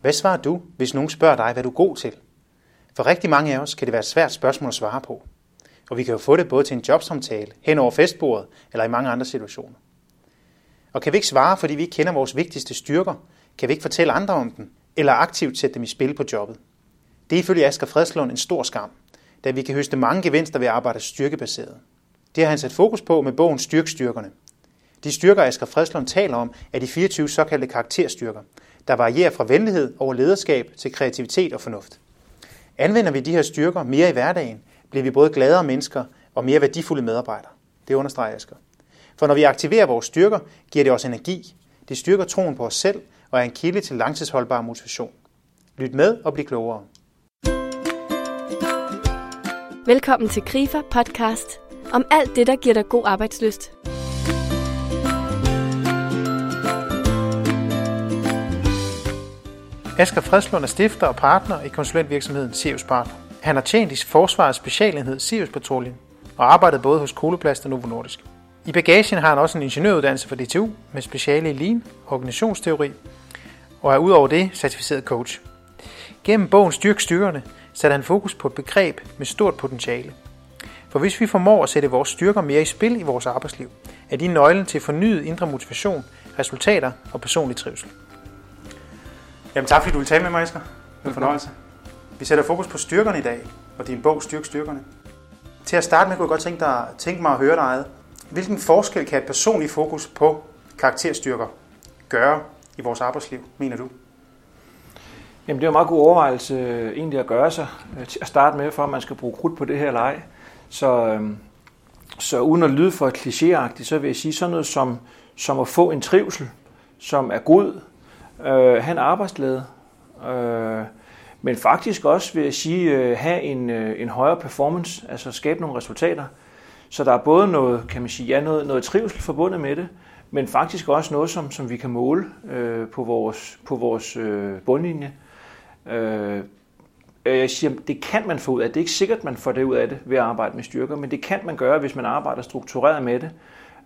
Hvad svarer du, hvis nogen spørger dig, hvad du er god til? For rigtig mange af os kan det være et svært spørgsmål at svare på. Og vi kan jo få det både til en jobsamtale, hen over festbordet eller i mange andre situationer. Og kan vi ikke svare, fordi vi ikke kender vores vigtigste styrker, kan vi ikke fortælle andre om dem, eller aktivt sætte dem i spil på jobbet. Det er ifølge Asger Fredslund en stor skam, da vi kan høste mange gevinster ved at arbejde styrkebaseret. Det har han sat fokus på med bogen Styrkstyrkerne. De styrker, Asger Fredslund taler om, er de 24 såkaldte karakterstyrker, der varierer fra venlighed over lederskab til kreativitet og fornuft. Anvender vi de her styrker mere i hverdagen, bliver vi både gladere mennesker og mere værdifulde medarbejdere. Det understreger Asger. For når vi aktiverer vores styrker, giver det os energi. Det styrker troen på os selv og er en kilde til langtidsholdbar motivation. Lyt med og bliv klogere. Velkommen til Grifer podcast om alt det, der giver dig god arbejdsløst. Asger Fredslund er stifter og partner i konsulentvirksomheden Sirius Partner. Han har tjent i Forsvarets specialenhed Sirius Patruljen og arbejdet både hos Koloplast og Novo Nordisk. I bagagen har han også en ingeniøruddannelse fra DTU med speciale i Lean, organisationsteori og er udover det certificeret coach. Gennem bogen Styrk Styrkerne sætter han fokus på et begreb med stort potentiale. For hvis vi formår at sætte vores styrker mere i spil i vores arbejdsliv, er de nøglen til fornyet indre motivation, resultater og personlig trivsel. Jamen tak fordi du vil tale med mig, Esker. Det fornøjelse. Vi sætter fokus på styrkerne i dag, og din bog Styrk Styrkerne. Til at starte med kunne jeg godt tænke, dig, tænke mig at høre dig. Hvilken forskel kan et personligt fokus på karakterstyrker gøre i vores arbejdsliv, mener du? Jamen det er en meget god overvejelse øh, egentlig at gøre sig øh, til at starte med, for at man skal bruge krudt på det her leg. Så, øhm, så uden at lyde for klichéagtigt, så vil jeg sige sådan noget som, som at få en trivsel, som er god, øh, have en arbejdsglæde, øh, men faktisk også vil jeg sige, øh, have en, øh, en højere performance, altså skabe nogle resultater. Så der er både noget, kan man sige, ja, noget, noget trivsel forbundet med det, men faktisk også noget, som, som vi kan måle øh, på vores, på vores øh, bundlinje. Øh, jeg siger, det kan man få ud af det. Det er ikke sikkert, man får det ud af det ved at arbejde med styrker, men det kan man gøre, hvis man arbejder struktureret med det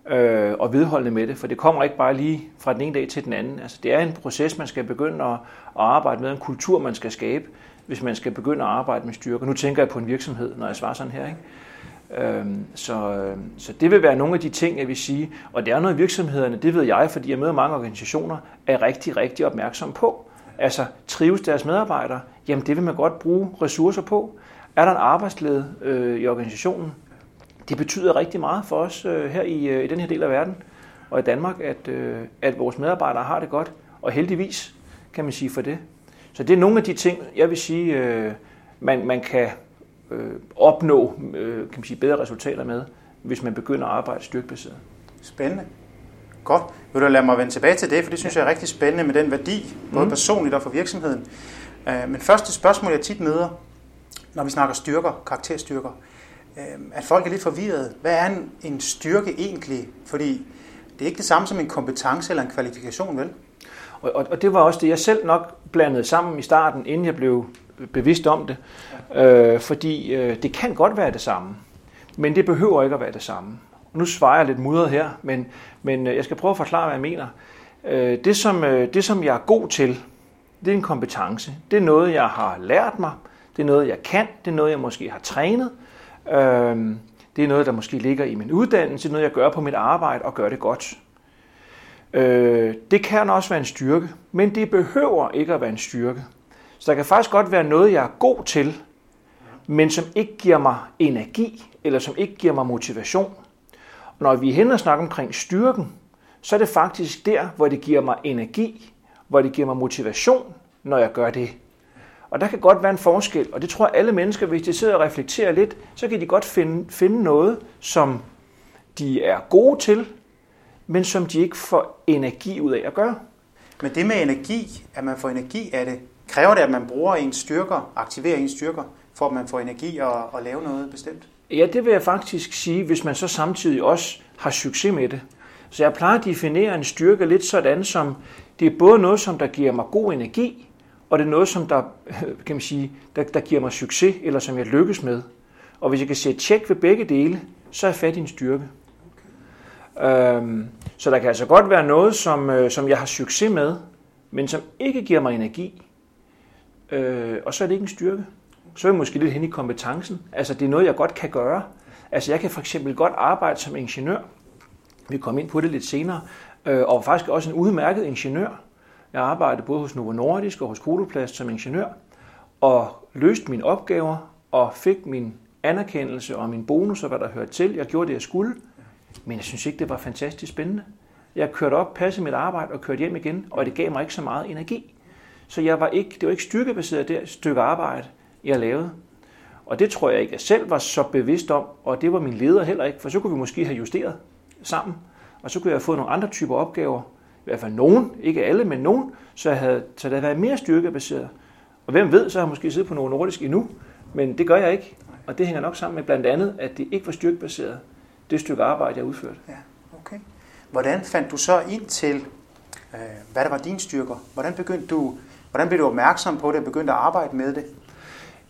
øh, og vedholdende med det, for det kommer ikke bare lige fra den ene dag til den anden. Altså, det er en proces, man skal begynde at, at arbejde med, en kultur, man skal skabe, hvis man skal begynde at arbejde med styrker. Nu tænker jeg på en virksomhed, når jeg svarer sådan her. Ikke? Øhm, så, øhm, så det vil være nogle af de ting, jeg vil sige. Og det er noget, virksomhederne, det ved jeg, fordi jeg møder mange organisationer, er rigtig, rigtig opmærksom på. Altså, trives deres medarbejdere? Jamen, det vil man godt bruge ressourcer på. Er der en arbejdsled øh, i organisationen? Det betyder rigtig meget for os øh, her i, øh, i den her del af verden og i Danmark, at, øh, at vores medarbejdere har det godt. Og heldigvis, kan man sige for det. Så det er nogle af de ting, jeg vil sige, øh, man, man kan øh, opnå øh, kan man sige, bedre resultater med, hvis man begynder at arbejde styrkebaseret. Spændende. Godt. Vil du lade mig vende tilbage til det, for det synes ja. jeg er rigtig spændende med den værdi, både mm. personligt og for virksomheden. Uh, men første spørgsmål, jeg tit møder, når vi snakker styrker, karakterstyrker, at folk er lidt forvirrede. Hvad er en, en styrke egentlig? Fordi det er ikke det samme som en kompetence eller en kvalifikation, vel? Og, og, og det var også det, jeg selv nok blandede sammen i starten, inden jeg blev bevidst om det. Øh, fordi øh, det kan godt være det samme, men det behøver ikke at være det samme. Nu svarer jeg lidt mudret her, men, men øh, jeg skal prøve at forklare, hvad jeg mener. Øh, det, som, øh, det, som jeg er god til, det er en kompetence. Det er noget, jeg har lært mig. Det er noget, jeg kan. Det er noget, jeg måske har trænet. Øh, Øhm, det er noget, der måske ligger i min uddannelse. Noget, jeg gør på mit arbejde og gør det godt. Øh, det kan også være en styrke, men det behøver ikke at være en styrke. Så der kan faktisk godt være noget, jeg er god til, men som ikke giver mig energi, eller som ikke giver mig motivation. Og når vi er hen og snakker omkring styrken, så er det faktisk der, hvor det giver mig energi, hvor det giver mig motivation, når jeg gør det. Og der kan godt være en forskel, og det tror alle mennesker, hvis de sidder og reflekterer lidt, så kan de godt finde, finde noget, som de er gode til, men som de ikke får energi ud af at gøre. Men det med energi, at man får energi af det, kræver det, at man bruger ens styrker, aktiverer ens styrker, for at man får energi og, og lave noget bestemt? Ja, det vil jeg faktisk sige, hvis man så samtidig også har succes med det. Så jeg plejer at definere en styrke lidt sådan, som det er både noget, som der giver mig god energi, og det er noget, som der, kan man sige, der, der giver mig succes, eller som jeg lykkes med. Og hvis jeg kan sætte tjek ved begge dele, så er jeg fat i en styrke. Øhm, så der kan altså godt være noget, som, øh, som jeg har succes med, men som ikke giver mig energi, øh, og så er det ikke en styrke. Så er jeg måske lidt hen i kompetencen. Altså, det er noget, jeg godt kan gøre. Altså, jeg kan for eksempel godt arbejde som ingeniør. Vi kommer ind på det lidt senere. Øh, og faktisk også en udmærket ingeniør. Jeg arbejdede både hos Novo Nordisk og hos Koloplast som ingeniør. Og løste mine opgaver og fik min anerkendelse og min bonus og hvad der hørte til. Jeg gjorde det, jeg skulle. Men jeg synes ikke, det var fantastisk spændende. Jeg kørte op, passede mit arbejde og kørte hjem igen, og det gav mig ikke så meget energi. Så jeg var ikke, det var ikke styrkebaseret det stykke arbejde, jeg lavede. Og det tror jeg ikke, jeg selv var så bevidst om, og det var min leder heller ikke, for så kunne vi måske have justeret sammen, og så kunne jeg have fået nogle andre typer opgaver, i hvert fald nogen, ikke alle, men nogen, så, jeg havde, så det havde været mere styrkebaseret. Og hvem ved, så har jeg måske siddet på noget nordisk endnu, men det gør jeg ikke. Og det hænger nok sammen med blandt andet, at det ikke var styrkebaseret, det stykke arbejde, jeg udførte. Ja, okay. Hvordan fandt du så ind til, øh, hvad der var dine styrker? Hvordan begyndte du, hvordan blev du opmærksom på det og begyndte at arbejde med det?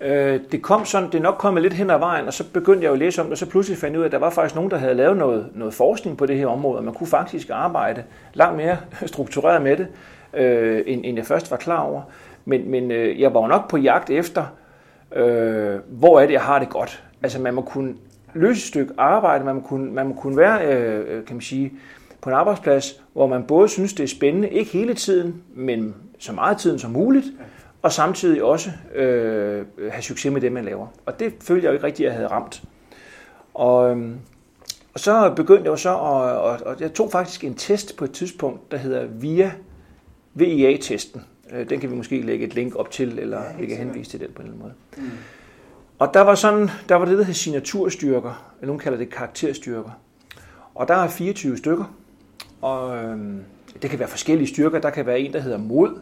Øh, det kom sådan, det er nok kommet lidt hen ad vejen, og så begyndte jeg jo at læse om det, og så pludselig fandt jeg ud af, at der var faktisk nogen, der havde lavet noget, noget forskning på det her område, og man kunne faktisk arbejde langt mere struktureret med det, øh, end, end jeg først var klar over. Men, men øh, jeg var jo nok på jagt efter, øh, hvor er det, jeg har det godt. Altså man må kunne løse et stykke arbejde, man må kunne, man må kunne være, øh, øh kan man sige, på en arbejdsplads, hvor man både synes, det er spændende, ikke hele tiden, men så meget tiden som muligt, og samtidig også øh, have succes med det, man laver. Og det følte jeg jo ikke rigtigt, at jeg havde ramt. Og, øh, og så begyndte jeg jo så, og, og, og jeg tog faktisk en test på et tidspunkt, der hedder VIA, VIA-testen. Øh, den kan vi måske lægge et link op til, eller ja, vi kan henvise til den på en eller anden måde. Mm. Og der var sådan, der var det, der hedder signaturstyrker, eller nogen kalder det karakterstyrker. Og der er 24 stykker, og øh, det kan være forskellige styrker. Der kan være en, der hedder mod,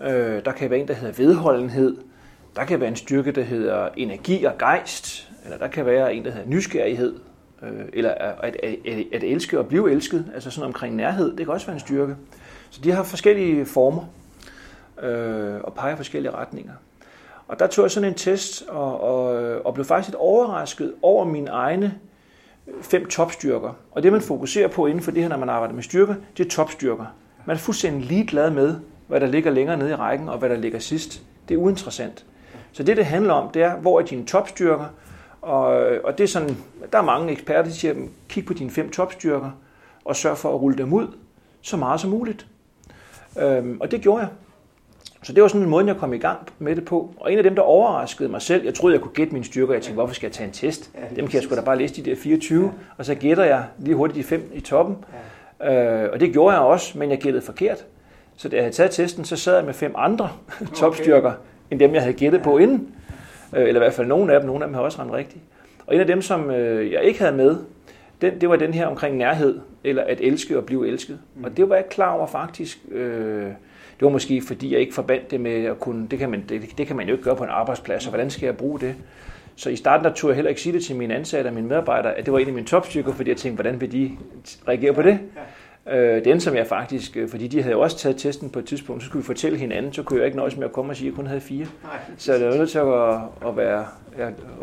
øh, der kan være en, der hedder vedholdenhed, der kan være en styrke, der hedder energi og gejst, eller der kan være en, der hedder nysgerrighed, øh, eller at, at, at, at elske og blive elsket, altså sådan omkring nærhed, det kan også være en styrke. Så de har forskellige former øh, og peger forskellige retninger. Og der tog jeg sådan en test og, og, og blev faktisk lidt overrasket over mine egne fem topstyrker. Og det man fokuserer på inden for det her, når man arbejder med styrker, det er topstyrker. Man er fuldstændig ligeglad med, hvad der ligger længere nede i rækken og hvad der ligger sidst. Det er uinteressant. Så det, det handler om, det er, hvor er dine topstyrker? Og, og det er sådan, der er mange eksperter, der siger, kig på dine fem topstyrker og sørg for at rulle dem ud så meget som muligt. Øhm, og det gjorde jeg. Så det var sådan en måde, jeg kom i gang med det på. Og en af dem, der overraskede mig selv, jeg troede, jeg kunne gætte mine styrker. Jeg tænkte, hvorfor skal jeg tage en test? Dem kan jeg sgu da bare læse de der 24, ja. og så gætter jeg lige hurtigt de fem i toppen. Ja. Øh, og det gjorde jeg også, men jeg gættede forkert. Så da jeg havde taget testen, så sad jeg med fem andre okay. topstyrker, end dem, jeg havde gættet på inden. Øh, eller i hvert fald nogle af dem. Nogle af dem har også ramt rigtigt. Og en af dem, som øh, jeg ikke havde med, den, det var den her omkring nærhed, eller at elske og blive elsket. Mm. Og det var jeg klar over faktisk... Øh, det var måske fordi, jeg ikke forbandt det med at kunne, det kan man, det, det kan man jo ikke gøre på en arbejdsplads, og hvordan skal jeg bruge det? Så i starten der tog jeg heller ikke sige det til mine ansatte og mine medarbejdere, at det var en af mine topstykker, fordi jeg tænkte, hvordan vil de reagere på det? Øh, den som jeg faktisk, øh, fordi de havde jo også taget testen på et tidspunkt, så skulle vi fortælle hinanden, så kunne jeg ikke nøjes med at komme og sige, at jeg kun havde fire. Så jeg var nødt til at, at, være,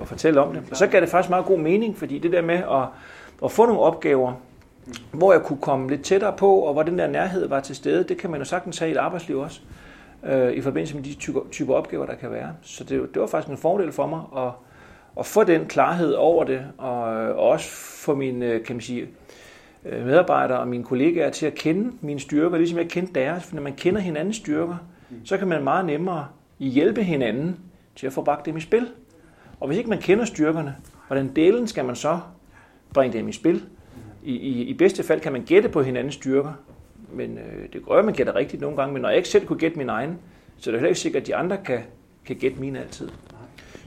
at fortælle om det. Og så gav det faktisk meget god mening, fordi det der med at, at få nogle opgaver, hvor jeg kunne komme lidt tættere på, og hvor den der nærhed var til stede, det kan man jo sagtens have i et arbejdsliv også, øh, i forbindelse med de typer, typer opgaver, der kan være. Så det, det var faktisk en fordel for mig at, at få den klarhed over det, og, og også få mine øh, kan man sige, øh, Øh, medarbejdere og mine kollegaer til at kende mine styrker, ligesom jeg kendte deres. For når man kender hinandens styrker, så kan man meget nemmere hjælpe hinanden til at få bragt dem i spil. Og hvis ikke man kender styrkerne, hvordan delen skal man så bringe dem i spil? i, i, i bedste fald kan man gætte på hinandens styrker, men øh, det gør, at man gætter rigtigt nogle gange, men når jeg ikke selv kunne gætte min egen, så er det heller ikke sikkert, at de andre kan, kan gætte mine altid.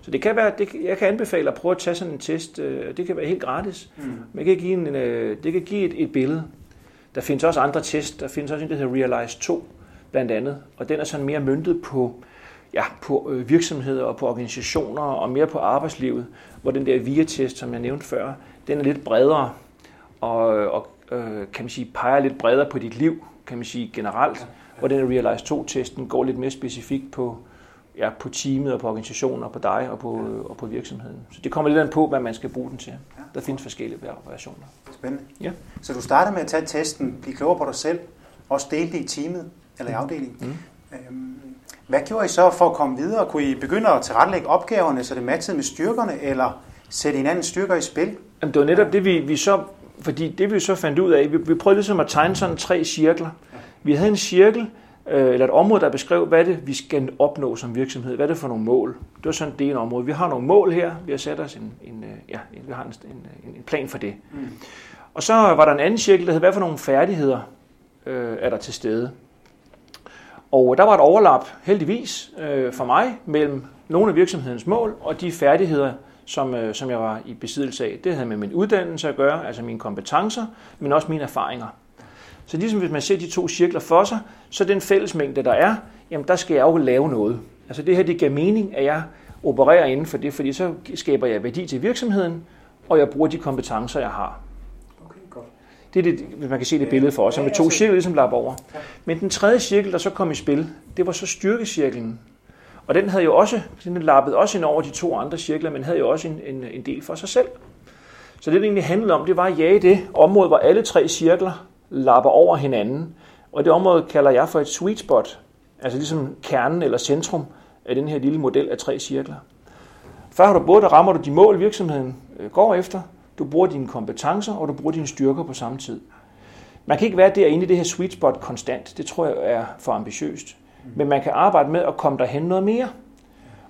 Så det kan være, det, jeg kan anbefale at prøve at tage sådan en test, øh, det kan være helt gratis, mm. men det kan give, en, øh, det kan give et, et billede. Der findes også andre tests, der findes også en, der hedder Realize 2, blandt andet, og den er sådan mere møntet på, ja, på øh, virksomheder og på organisationer og mere på arbejdslivet, hvor den der VIA-test, som jeg nævnte før, den er lidt bredere, og, og øh, kan man sige, peger lidt bredere på dit liv, kan man sige generelt, hvor den Realize 2-testen går lidt mere specifikt på, ja, på teamet og på organisationen og på dig og på, ja. og på virksomheden. Så det kommer lidt an på, hvad man skal bruge den til. Ja. Der findes forskellige variationer. Spændende. Ja. Så du starter med at tage testen, blive klogere på dig selv, også dele det i teamet eller i mm. afdelingen. Mm. Øhm, Hvad gjorde I så for at komme videre? Kunne I begynde at tilrettelægge opgaverne, så det matchede med styrkerne, eller sætte hinandens styrker i spil? Jamen, det var netop det, vi, vi så, fordi det vi så fandt ud af, vi, vi prøvede ligesom at tegne sådan tre cirkler. Vi havde en cirkel, øh, eller et område, der beskrev, hvad det vi skal opnå som virksomhed. Hvad er det for nogle mål? Det var sådan det ene område. Vi har nogle mål her. Vi har sat os en, en, øh, ja, vi har en, en, en plan for det. Mm. Og så var der en anden cirkel, der hed, hvad for nogle færdigheder øh, er der til stede? Og der var et overlap, heldigvis, øh, for mig, mellem nogle af virksomhedens mål og de færdigheder, som, øh, som jeg var i besiddelse af. Det havde med min uddannelse at gøre, altså mine kompetencer, men også mine erfaringer. Så ligesom hvis man ser de to cirkler for sig, så den fællesmængde, der er, jamen der skal jeg jo lave noget. Altså det her, det giver mening, at jeg opererer inden for det, fordi så skaber jeg værdi til virksomheden, og jeg bruger de kompetencer, jeg har. Okay, godt. Det er det, hvis man kan se det billede for os, med to cirkler ligesom lapper over. Men den tredje cirkel, der så kom i spil, det var så styrkecirklen. Og den havde jo også, den lappet også ind over de to andre cirkler, men havde jo også en, en, en del for sig selv. Så det, det egentlig handlede om, det var at jage det område, hvor alle tre cirkler lapper over hinanden. Og det område kalder jeg for et sweet spot, altså ligesom kernen eller centrum af den her lille model af tre cirkler. Før har du både, der rammer du de mål, virksomheden øh, går efter, du bruger dine kompetencer, og du bruger dine styrker på samme tid. Man kan ikke være derinde i det her sweet spot konstant. Det tror jeg er for ambitiøst. Men man kan arbejde med at komme derhen noget mere.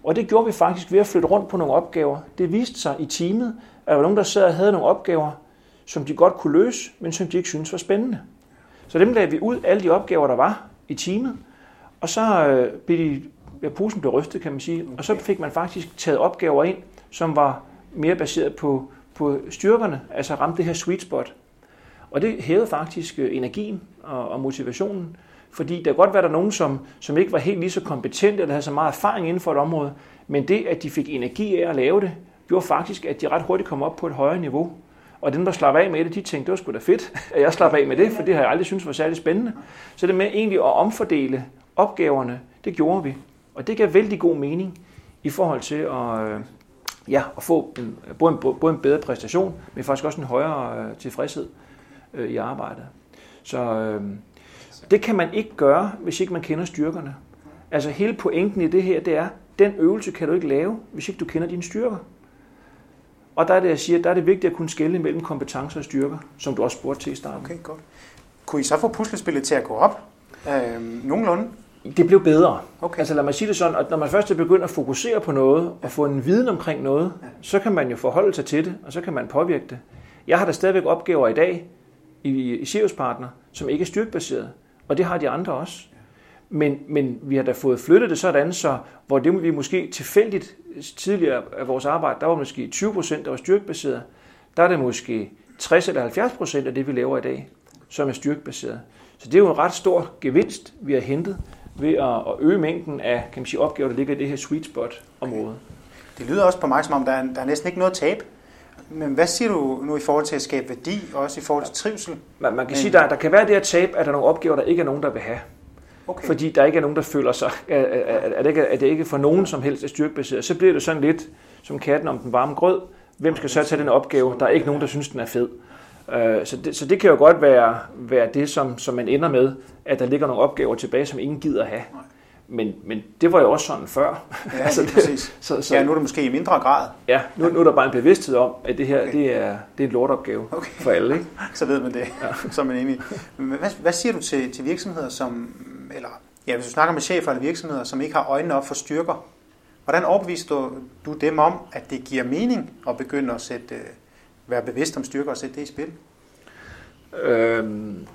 Og det gjorde vi faktisk ved at flytte rundt på nogle opgaver. Det viste sig i teamet, at der var nogen, der sad og havde nogle opgaver, som de godt kunne løse, men som de ikke syntes var spændende. Så dem lagde vi ud, alle de opgaver, der var i teamet, og så øh, blev de, ja, posen blev rystet, kan man sige, og så fik man faktisk taget opgaver ind, som var mere baseret på, på styrkerne, altså ramte det her sweet spot. Og det hævede faktisk øh, energien og, og motivationen, fordi der kan godt være der nogen, som, som ikke var helt lige så kompetente eller havde så meget erfaring inden for et område, men det, at de fik energi af at lave det, gjorde faktisk, at de ret hurtigt kom op på et højere niveau. Og dem, der slap af med det, de tænkte, det var sgu da fedt, at jeg slap af med det, for det har jeg aldrig syntes var særlig spændende. Så det med egentlig at omfordele opgaverne, det gjorde vi. Og det gav vældig god mening i forhold til at, øh, ja, at få en, både, en, både en bedre præstation, men faktisk også en højere øh, tilfredshed øh, i arbejdet. Så det kan man ikke gøre, hvis ikke man kender styrkerne. Altså hele pointen i det her, det er, den øvelse kan du ikke lave, hvis ikke du kender dine styrker. Og der er det, jeg siger, der er det vigtigt at kunne skelne mellem kompetencer og styrker, som du også spurgte til i starten. Okay, godt. Kunne I så få puslespillet til at gå op? Øh, nogenlunde? Det blev bedre. Okay. Altså lad mig sige det sådan, at når man først er begyndt at fokusere på noget, og få en viden omkring noget, så kan man jo forholde sig til det, og så kan man påvirke det. Jeg har da stadigvæk opgaver i dag i, i Sirius Partner, som ikke er styrkebaseret, og det har de andre også. Men, men vi har da fået flyttet det sådan, så hvor det vi måske tilfældigt tidligere af vores arbejde, der var måske 20 procent, der var styrkebaseret. Der er det måske 60 eller 70 procent af det, vi laver i dag, som er styrkebaseret. Så det er jo en ret stor gevinst, vi har hentet ved at øge mængden af kan man sige, opgaver, der ligger i det her sweet spot-område. Det lyder også på mig, som om der er, der er næsten ikke noget tab. Men hvad siger du nu i forhold til at skabe værdi, og også i forhold til trivsel? Man, man kan Men... sige, der, der kan være det her tab, at der er nogle opgaver, der ikke er nogen, der vil have. Okay. Fordi der ikke er nogen, der føler sig, at, at, at, det ikke, at det ikke for nogen som helst er styrkebaseret. Så bliver det sådan lidt som katten om den varme grød. Hvem skal så tage den opgave? Der er ikke nogen, der synes, den er fed. Øh, så det, så det kan jo godt være, være det, som, som man ender med, at der ligger nogle opgaver tilbage, som ingen gider have. Men, men det var jo også sådan før. Ja, altså, det, præcis. Så, så, ja, nu er det måske i mindre grad. Ja, nu, nu er der bare en bevidsthed om, at det her okay. det er, det er en lortopgave okay. for alle. Ikke? så ved man det, ja. så er man enig. Men hvad, hvad siger du til, til virksomheder, som, eller ja, hvis du snakker med chefer eller virksomheder, som ikke har øjnene op for styrker, hvordan overbeviser du, du dem om, at det giver mening at begynde at sætte, øh, være bevidst om styrker og sætte det i spil? Øhm,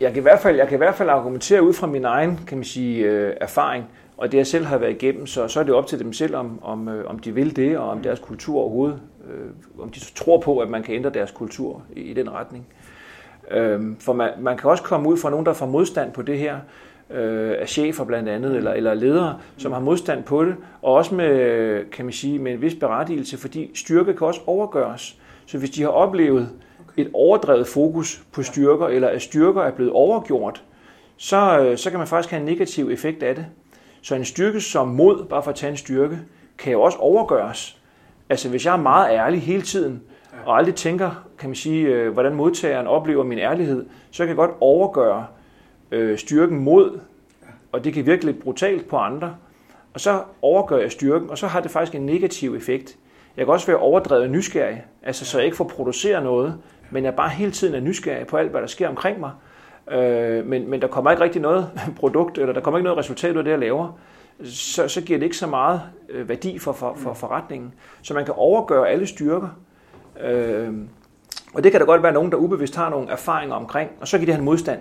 jeg, kan i hvert fald, jeg kan i hvert fald argumentere ud fra min egen kan man sige, øh, erfaring, og det jeg selv har været igennem, så, så er det op til dem selv, om, om, øh, om de vil det, og om deres kultur overhovedet, øh, om de tror på, at man kan ændre deres kultur i, i den retning. Øhm, for man, man kan også komme ud fra nogen, der får modstand på det her, øh, af chefer blandt andet, eller, eller ledere, som har modstand på det, og også med, kan man sige, med en vis berettigelse, fordi styrke kan også overgøres. Så hvis de har oplevet et overdrevet fokus på styrker, eller at styrker er blevet overgjort, så, øh, så kan man faktisk have en negativ effekt af det. Så en styrke som mod, bare for at tage en styrke, kan jo også overgøres. Altså hvis jeg er meget ærlig hele tiden, og aldrig tænker, kan man sige, øh, hvordan modtageren oplever min ærlighed, så kan jeg godt overgøre øh, styrken mod og det kan virke lidt brutalt på andre, og så overgør jeg styrken, og så har det faktisk en negativ effekt. Jeg kan også være overdrevet nysgerrig, altså så jeg ikke får produceret noget, men jeg bare hele tiden er nysgerrig på alt, hvad der sker omkring mig. Øh, men, men der kommer ikke rigtig noget produkt, eller der kommer ikke noget resultat ud af det, jeg laver. Så, så giver det ikke så meget øh, værdi for, for, for forretningen. Så man kan overgøre alle styrker. Øh, og det kan der godt være nogen, der ubevidst har nogle erfaringer omkring, og så kan de have en modstand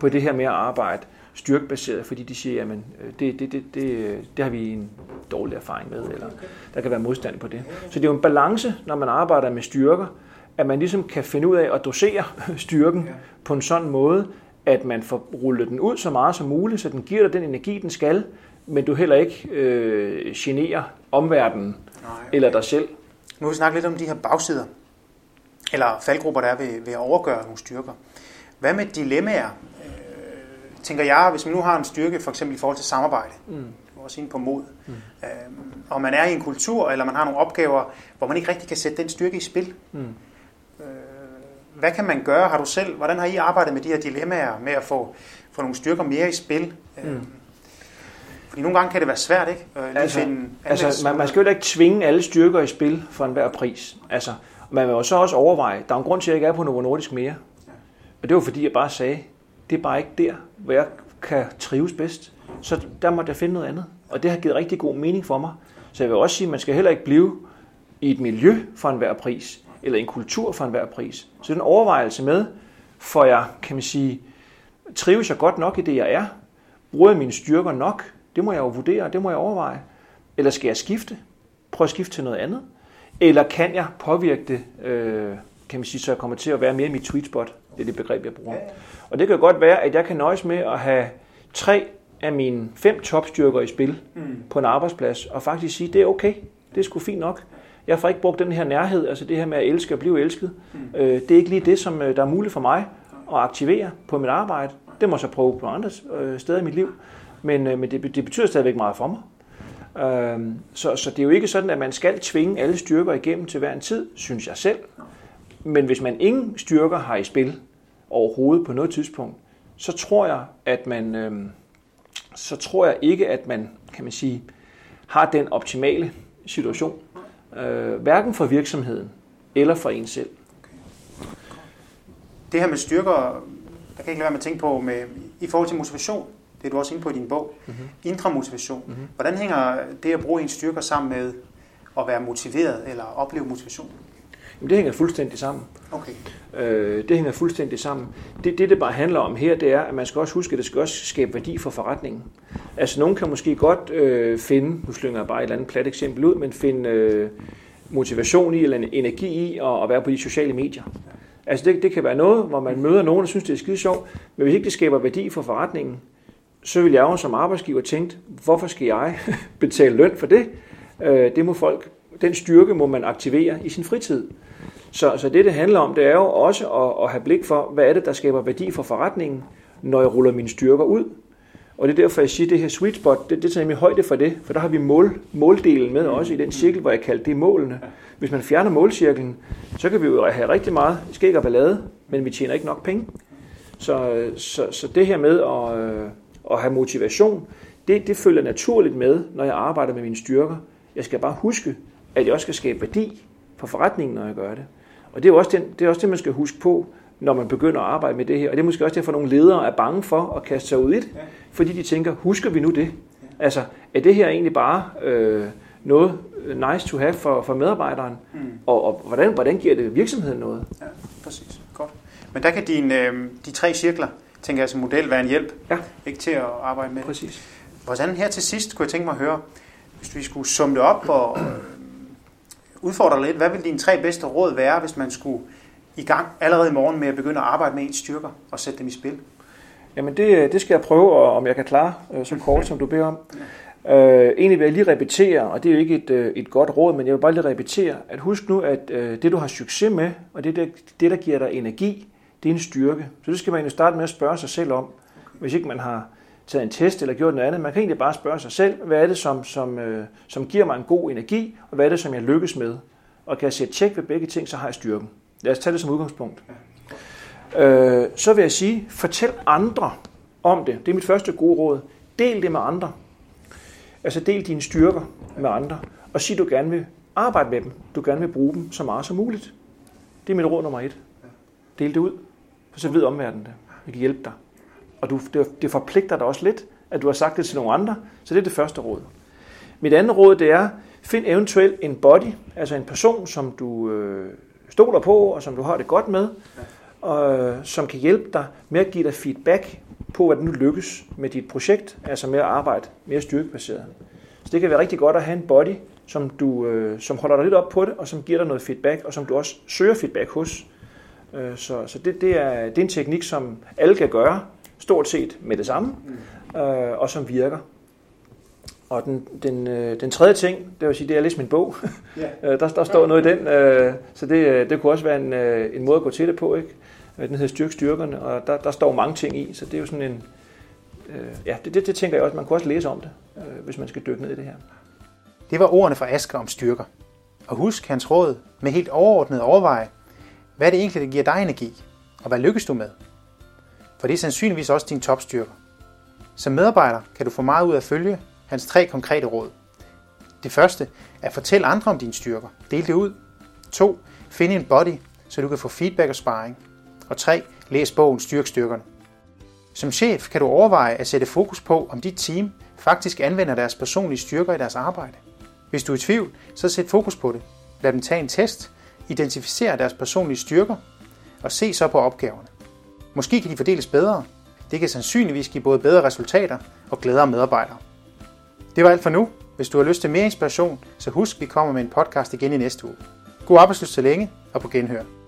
på det her med at arbejde styrkebaseret, fordi de siger, jamen det, det, det, det, det har vi en dårlig erfaring med, eller der kan være modstand på det. Så det er jo en balance, når man arbejder med styrker, at man ligesom kan finde ud af at dosere styrken på en sådan måde, at man får rullet den ud så meget som muligt, så den giver dig den energi, den skal, men du heller ikke øh, generer omverdenen Nej, okay. eller dig selv. Nu har vi snakket lidt om de her bagsider, eller faldgrupper, der er ved, ved at overgøre nogle styrker. Hvad med dilemmaer? Øh, tænker jeg, hvis man nu har en styrke, for eksempel i forhold til samarbejde, mm. også inde på mod, mm. øh, og man er i en kultur, eller man har nogle opgaver, hvor man ikke rigtig kan sætte den styrke i spil. Mm. Øh, hvad kan man gøre? Har du selv, hvordan har I arbejdet med de her dilemmaer med at få, få nogle styrker mere i spil? Øh, mm. Fordi nogle gange kan det være svært, ikke? Øh, altså, finde altså man, man skal jo ikke tvinge alle styrker i spil for enhver pris. Altså, man vil jo så også overveje, der er en grund til, at jeg ikke er på Novo Nordisk mere. Og det var fordi, jeg bare sagde, det er bare ikke der, hvor jeg kan trives bedst. Så der måtte jeg finde noget andet. Og det har givet rigtig god mening for mig. Så jeg vil også sige, at man skal heller ikke blive i et miljø for enhver pris, eller en kultur for enhver pris. Så den overvejelse med, for jeg, kan man sige, trives jeg godt nok i det, jeg er? Bruger jeg mine styrker nok? Det må jeg jo vurdere, det må jeg overveje. Eller skal jeg skifte? Prøve at skifte til noget andet? Eller kan jeg påvirke det, øh, kan man sige, så jeg kommer til at være mere i mit sweet spot? Det er det begreb, jeg bruger. Og det kan godt være, at jeg kan nøjes med at have tre af mine fem topstyrker i spil mm. på en arbejdsplads, og faktisk sige, det er okay, det er sgu fint nok. Jeg får ikke brugt den her nærhed, altså det her med at elske og blive elsket. Mm. Øh, det er ikke lige det, som øh, der er muligt for mig at aktivere på mit arbejde. Det må jeg så prøve på andre øh, steder i mit liv. Men, øh, men det, det betyder stadigvæk meget for mig. Øhm, så, så det er jo ikke sådan, at man skal tvinge alle styrker igennem til hver en tid, synes jeg selv. Men hvis man ingen styrker har i spil overhovedet på noget tidspunkt, så tror jeg, at man, øhm, så tror jeg ikke, at man, kan man sige, har den optimale situation. Øh, hverken for virksomheden eller for en selv. Det her med styrker, der kan ikke lade være med at tænke på med, i forhold til motivation. Det er du også inde på i din bog. Mm-hmm. Indre motivation. Mm-hmm. Hvordan hænger det at bruge en styrker sammen med at være motiveret eller opleve motivation? Jamen, det hænger fuldstændig sammen. Okay. Øh, det hænger fuldstændig sammen. Det, det, det bare handler om her, det er, at man skal også huske, at det skal også skabe værdi for forretningen. Altså, nogen kan måske godt øh, finde, nu slynger jeg bare et eller andet plat eksempel ud, men finde øh, motivation i, eller energi i at, at være på de sociale medier. Altså, det, det kan være noget, hvor man møder nogen, der synes, det er skide sjovt, men hvis ikke det skaber værdi for forretningen, så vil jeg jo som arbejdsgiver tænke, hvorfor skal jeg betale løn for det? Øh, det må folk, den styrke må man aktivere i sin fritid. Så, så det, det handler om, det er jo også at, at have blik for, hvad er det, der skaber værdi for forretningen, når jeg ruller mine styrker ud. Og det er derfor, jeg siger, at det her sweet spot, det, det tager nemlig højde for det, for der har vi mål, måldelen med også i den cirkel, hvor jeg kalder det målene. Hvis man fjerner målcirklen, så kan vi jo have rigtig meget skæg og ballade, men vi tjener ikke nok penge. Så, så, så det her med at, øh, at have motivation, det, det følger naturligt med, når jeg arbejder med mine styrker. Jeg skal bare huske, at jeg også skal skabe værdi for forretningen, når jeg gør det. Og det er også, den, det, er også det, man skal huske på, når man begynder at arbejde med det her. Og det er måske også derfor, at nogle ledere er bange for at kaste sig ud i det, fordi de tænker, husker vi nu det? Altså, er det her egentlig bare øh, noget nice to have for, for medarbejderen? Mm. Og, og hvordan, hvordan giver det virksomheden noget? Ja, præcis. Godt. Men der kan dine, øh, de tre cirkler, tænker jeg som model, være en hjælp ja. ikke til at arbejde med Præcis. Hvordan her til sidst kunne jeg tænke mig at høre, hvis vi skulle summe det op og øh, udfordre lidt, hvad vil dine tre bedste råd være, hvis man skulle i gang allerede i morgen med at begynde at arbejde med ens styrker og sætte dem i spil? Jamen det, det skal jeg prøve, om jeg kan klare øh, så kort, som du beder om. Øh, egentlig vil jeg lige repetere, og det er jo ikke et, øh, et godt råd, men jeg vil bare lige repetere, at husk nu, at øh, det du har succes med, og det, det, det der giver dig energi, det er en styrke. Så det skal man egentlig starte med at spørge sig selv om, hvis ikke man har taget en test eller gjort noget andet. Man kan egentlig bare spørge sig selv, hvad er det, som, som, øh, som giver mig en god energi, og hvad er det, som jeg lykkes med? Og kan jeg sætte tjek ved begge ting, så har jeg styrken. Lad os tage det som udgangspunkt. Øh, så vil jeg sige, fortæl andre om det. Det er mit første gode råd. del det med andre. Altså del dine styrker med andre, og sig, du gerne vil arbejde med dem. Du gerne vil bruge dem så meget som muligt. Det er mit råd nummer et. Del det ud, for så ved omverdenen det. Jeg kan hjælpe dig. Og du, det, det forpligter dig også lidt, at du har sagt det til nogle andre, så det er det første råd. Mit andet råd, det er, find eventuelt en body, altså en person, som du øh, stoler på, og som du har det godt med, og som kan hjælpe dig med at give dig feedback på, hvad du lykkes med dit projekt, altså med at arbejde mere styrkebaseret. Så det kan være rigtig godt at have en body, som, du, øh, som holder dig lidt op på det, og som giver dig noget feedback, og som du også søger feedback hos. Øh, så så det, det, er, det er en teknik, som alle kan gøre, stort set med det samme, øh, og som virker. Og den, den, øh, den tredje ting, det vil sige, det er læst min bog. Yeah. der, der står noget i den, øh, så det, øh, det kunne også være en, øh, en måde at gå til det på. Ikke? Øh, den hedder Styrk styrkerne, og der, der står mange ting i, så det er jo sådan en... Øh, ja, det, det, det tænker jeg også, man kunne også læse om det, øh, hvis man skal dykke ned i det her. Det var ordene fra Asger om styrker. Og husk hans råd med helt overordnet overveje, hvad er det egentlig, der giver dig energi, og hvad lykkes du med? For det er sandsynligvis også din topstyrker. Som medarbejder kan du få meget ud af at følge hans tre konkrete råd. Det første er at fortælle andre om dine styrker. Del det ud. 2. Find en body, så du kan få feedback og sparring. Og 3. Læs bogen Styrk styrkerne. Som chef kan du overveje at sætte fokus på, om dit team faktisk anvender deres personlige styrker i deres arbejde. Hvis du er i tvivl, så sæt fokus på det. Lad dem tage en test, identificere deres personlige styrker og se så på opgaverne. Måske kan de fordeles bedre. Det kan sandsynligvis give både bedre resultater og glædere medarbejdere. Det var alt for nu. Hvis du har lyst til mere inspiration, så husk, vi kommer med en podcast igen i næste uge. God arbejdsløs så længe og på genhør.